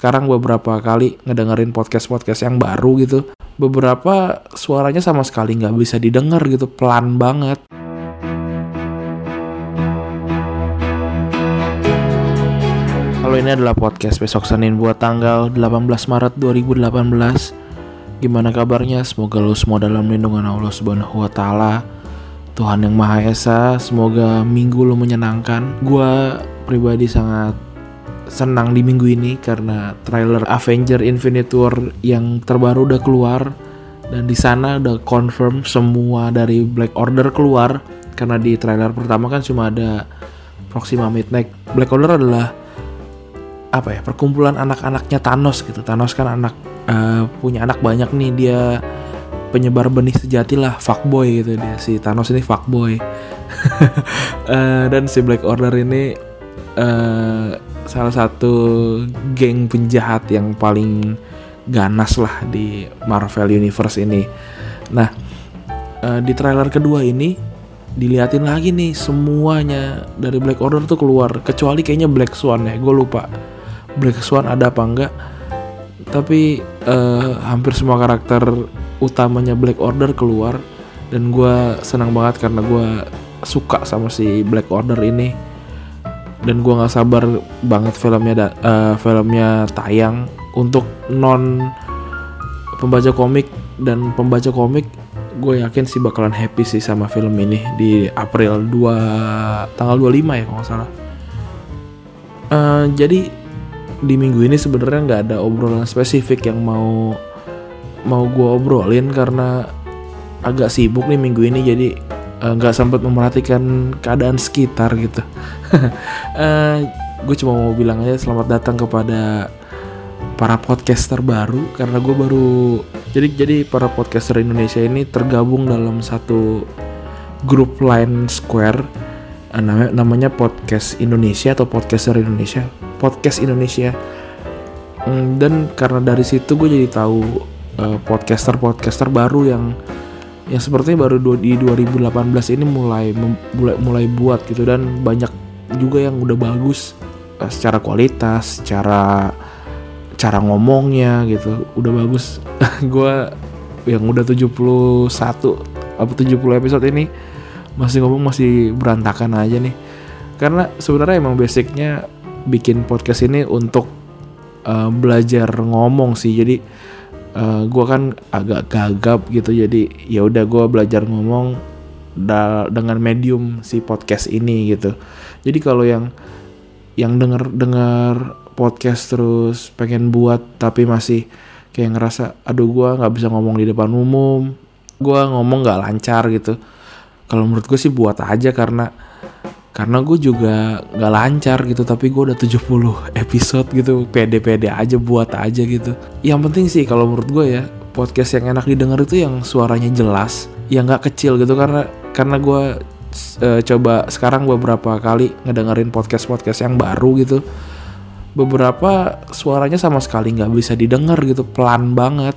Sekarang beberapa kali ngedengerin podcast-podcast yang baru gitu, beberapa suaranya sama sekali nggak bisa didengar gitu, pelan banget. Kalau ini adalah podcast besok Senin buat tanggal 18 Maret 2018. Gimana kabarnya? Semoga lo semua dalam lindungan Allah Subhanahu wa taala. Tuhan yang Maha Esa, semoga minggu lo menyenangkan. Gua pribadi sangat senang di minggu ini karena trailer Avenger Infinite War yang terbaru udah keluar dan di sana udah confirm semua dari Black Order keluar karena di trailer pertama kan cuma ada Proxima Midnight. Black Order adalah apa ya perkumpulan anak-anaknya Thanos gitu. Thanos kan anak uh, punya anak banyak nih dia penyebar benih sejati lah fuckboy gitu dia si Thanos ini fuckboy uh, dan si Black Order ini uh, salah satu geng penjahat yang paling ganas lah di Marvel Universe ini. Nah, uh, di trailer kedua ini diliatin lagi nih semuanya dari Black Order tuh keluar kecuali kayaknya Black Swan ya, gue lupa Black Swan ada apa enggak. Tapi uh, hampir semua karakter utamanya Black Order keluar dan gue senang banget karena gue suka sama si Black Order ini. Dan gue nggak sabar banget filmnya uh, filmnya tayang. Untuk non pembaca komik dan pembaca komik gue yakin sih bakalan happy sih sama film ini di April 2 tanggal 25 ya kalau nggak salah. Uh, jadi di minggu ini sebenarnya nggak ada obrolan spesifik yang mau mau gue obrolin karena agak sibuk nih minggu ini jadi nggak uh, sempat memperhatikan keadaan sekitar gitu. uh, gue cuma mau bilang aja selamat datang kepada para podcaster baru karena gue baru jadi jadi para podcaster Indonesia ini tergabung dalam satu grup line Square. Uh, namanya namanya podcast Indonesia atau podcaster Indonesia. Podcast Indonesia. Um, dan karena dari situ gue jadi tahu uh, podcaster podcaster baru yang yang sepertinya baru di 2018 ini mulai mulai mulai buat gitu dan banyak juga yang udah bagus uh, secara kualitas, secara cara ngomongnya gitu udah bagus. gue yang udah 71 apa 70 episode ini masih ngomong masih berantakan aja nih. Karena sebenarnya emang basicnya bikin podcast ini untuk uh, belajar ngomong sih. Jadi uh, gue kan agak gagap gitu jadi ya udah gue belajar ngomong dengan medium si podcast ini gitu. Jadi kalau yang yang denger dengar podcast terus pengen buat tapi masih kayak ngerasa aduh gue nggak bisa ngomong di depan umum gue ngomong nggak lancar gitu. Kalau menurut gue sih buat aja karena karena gue juga nggak lancar gitu tapi gue udah 70 episode gitu pede-pede aja buat aja gitu. Yang penting sih kalau menurut gue ya podcast yang enak didengar itu yang suaranya jelas yang nggak kecil gitu. Karena karena gue uh, coba sekarang beberapa kali ngedengerin podcast podcast yang baru gitu. Beberapa suaranya sama sekali nggak bisa didengar gitu pelan banget.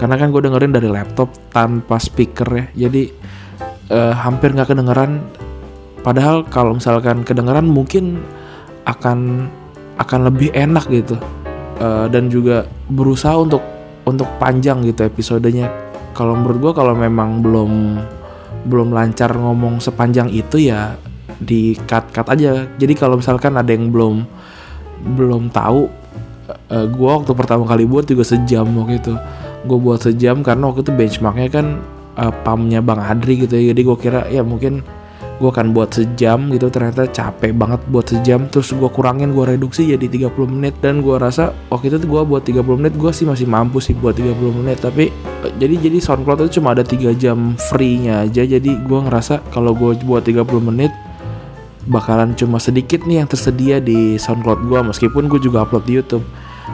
Karena kan gue dengerin dari laptop tanpa speaker ya jadi uh, hampir nggak kedengeran Padahal kalau misalkan kedengeran mungkin akan akan lebih enak gitu uh, dan juga berusaha untuk untuk panjang gitu episodenya. Kalau menurut gue kalau memang belum belum lancar ngomong sepanjang itu ya di cut cut aja. Jadi kalau misalkan ada yang belum belum tahu, uh, gue waktu pertama kali buat juga sejam waktu itu. Gue buat sejam karena waktu itu benchmarknya kan uh, pamnya Bang Adri gitu ya. Jadi gue kira ya mungkin gue akan buat sejam gitu ternyata capek banget buat sejam. Terus gue kurangin gue reduksi jadi 30 menit. Dan gue rasa waktu itu gue buat 30 menit gue sih masih mampu sih buat 30 menit. Tapi jadi jadi SoundCloud itu cuma ada 3 jam free nya aja. Jadi gue ngerasa kalau gue buat 30 menit bakalan cuma sedikit nih yang tersedia di SoundCloud gue meskipun gue juga upload di YouTube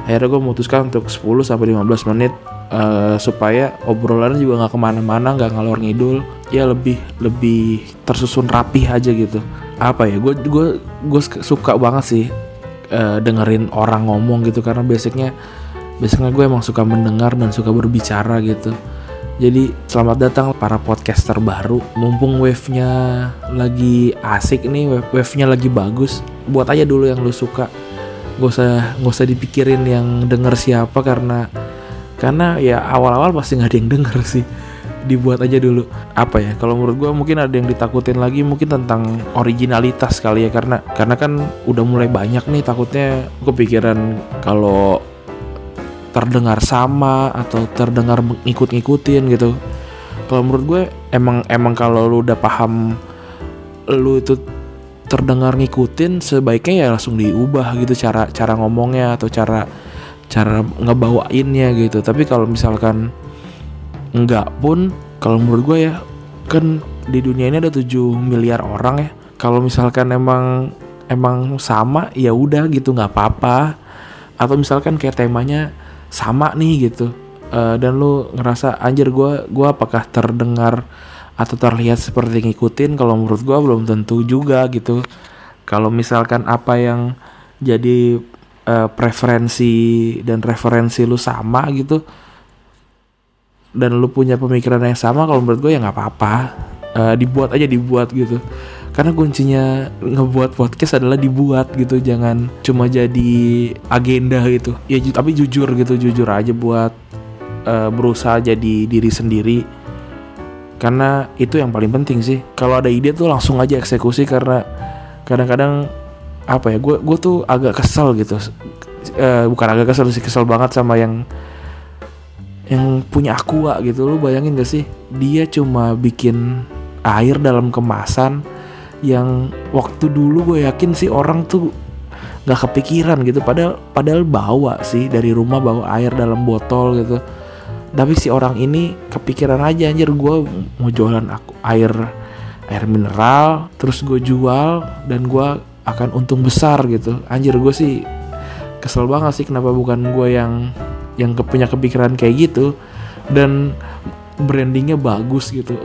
akhirnya gue memutuskan untuk 10 sampai 15 menit uh, supaya obrolannya juga nggak ke mana-mana nggak ngalor ngidul ya lebih lebih tersusun rapih aja gitu apa ya gue gue gue suka banget sih uh, dengerin orang ngomong gitu karena basicnya basicnya gue emang suka mendengar dan suka berbicara gitu Jadi selamat datang para podcaster baru. Mumpung wave-nya lagi asik nih, wave-nya lagi bagus. Buat aja dulu yang lu suka. Gak usah gak usah dipikirin yang denger siapa karena karena ya awal-awal pasti nggak ada yang denger sih. Dibuat aja dulu. Apa ya kalau menurut gue mungkin ada yang ditakutin lagi mungkin tentang originalitas kali ya. Karena karena kan udah mulai banyak nih takutnya kepikiran kalau terdengar sama atau terdengar ngikut-ngikutin gitu. Kalau menurut gue emang emang kalau lu udah paham lu itu terdengar ngikutin sebaiknya ya langsung diubah gitu cara cara ngomongnya atau cara cara ngebawainnya gitu. Tapi kalau misalkan enggak pun kalau menurut gue ya kan di dunia ini ada 7 miliar orang ya. Kalau misalkan emang emang sama ya udah gitu nggak apa-apa. Atau misalkan kayak temanya sama nih gitu. Uh, dan lu ngerasa anjir gue gue apakah terdengar atau terlihat seperti ngikutin kalau menurut gue belum tentu juga gitu. Kalau misalkan apa yang jadi uh, preferensi dan referensi lu sama gitu dan lu punya pemikiran yang sama kalau menurut gue ya nggak apa-apa. Uh, dibuat aja dibuat gitu. Karena kuncinya ngebuat podcast adalah dibuat gitu jangan cuma jadi agenda gitu. Ya tapi jujur gitu jujur aja buat uh, berusaha jadi diri sendiri karena itu yang paling penting sih. Kalau ada ide tuh langsung aja eksekusi karena kadang-kadang apa ya gue gue tuh agak kesel gitu. Uh, bukan agak kesel sih kesel banget sama yang yang punya aqua gitu. Lu bayangin gak sih? Dia cuma bikin air dalam kemasan yang waktu dulu gue yakin sih orang tuh nggak kepikiran gitu. Padahal padahal bawa sih dari rumah bawa air dalam botol gitu tapi si orang ini kepikiran aja anjir gue mau jualan aku air air mineral terus gue jual dan gue akan untung besar gitu. Anjir gue sih kesel banget sih kenapa bukan gue yang yang punya kepikiran kayak gitu. Dan brandingnya bagus gitu.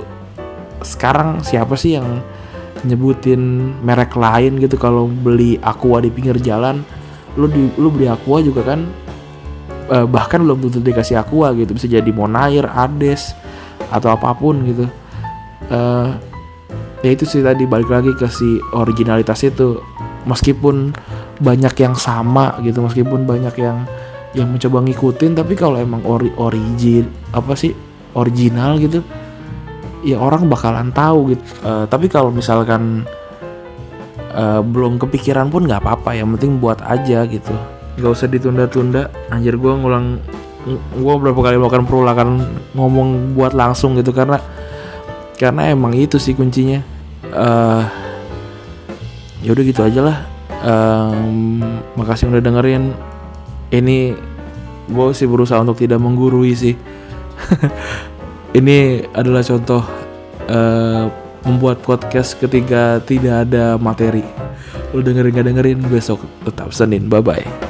Sekarang siapa sih yang nyebutin merek lain gitu? Kalau beli aqua di pinggir jalan lu di lu beli aqua juga kan eh, bahkan belum tentu dikasih aqua gitu. Bisa jadi monair ades atau apa pun gitu. Eh, ya itu sih tadi balik lagi ke si originalitas itu. Meskipun banyak yang sama gitu meskipun banyak yang yang mencoba ngikutin tapi kalau emang ori origin apa sih original gitu ya orang bakalan tahu gitu. Uh, tapi kalau misalkan uh, belum kepikiran pun nggak apa-apa yang penting buat aja gitu nggak usah ditunda-tunda. Anjir gue ngulang gue berapa kali melakukan perulakan ngomong buat langsung gitu karena karena emang itu sih kuncinya. Uh, ya udah gitu aja lah. Um, makasih udah dengerin. Ini gue sih berusaha untuk tidak menggurui sih. Ini adalah contoh uh, membuat podcast ketika tidak ada materi. Lu dengerin gak dengerin besok tetap Senin. Bye bye